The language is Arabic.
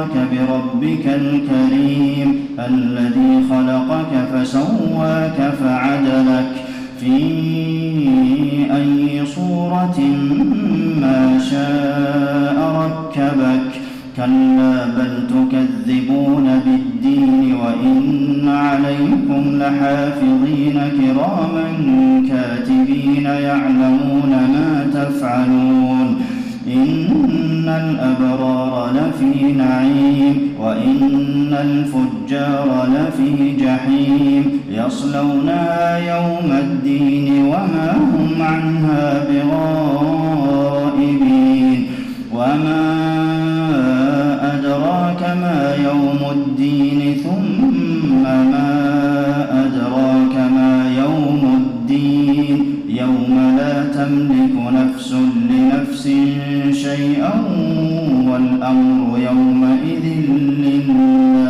غرك بربك الكريم الذي خلقك فسواك فعدلك في أي صورة ما شاء ركبك كلا بل تكذبون بالدين وإن عليكم لحافظين كراما كاتبين يعلمون ما تفعلون إن الأبرار لفي نعيم وإن الفجار لفي جحيم يصلونها يوم الدين وما هم عنها بغائبين وما أدراك ما يوم الدين ثم ما أدراك ما يوم الدين يوم لا تملك نفس لنفس شيئا والأمر يومئذ لله.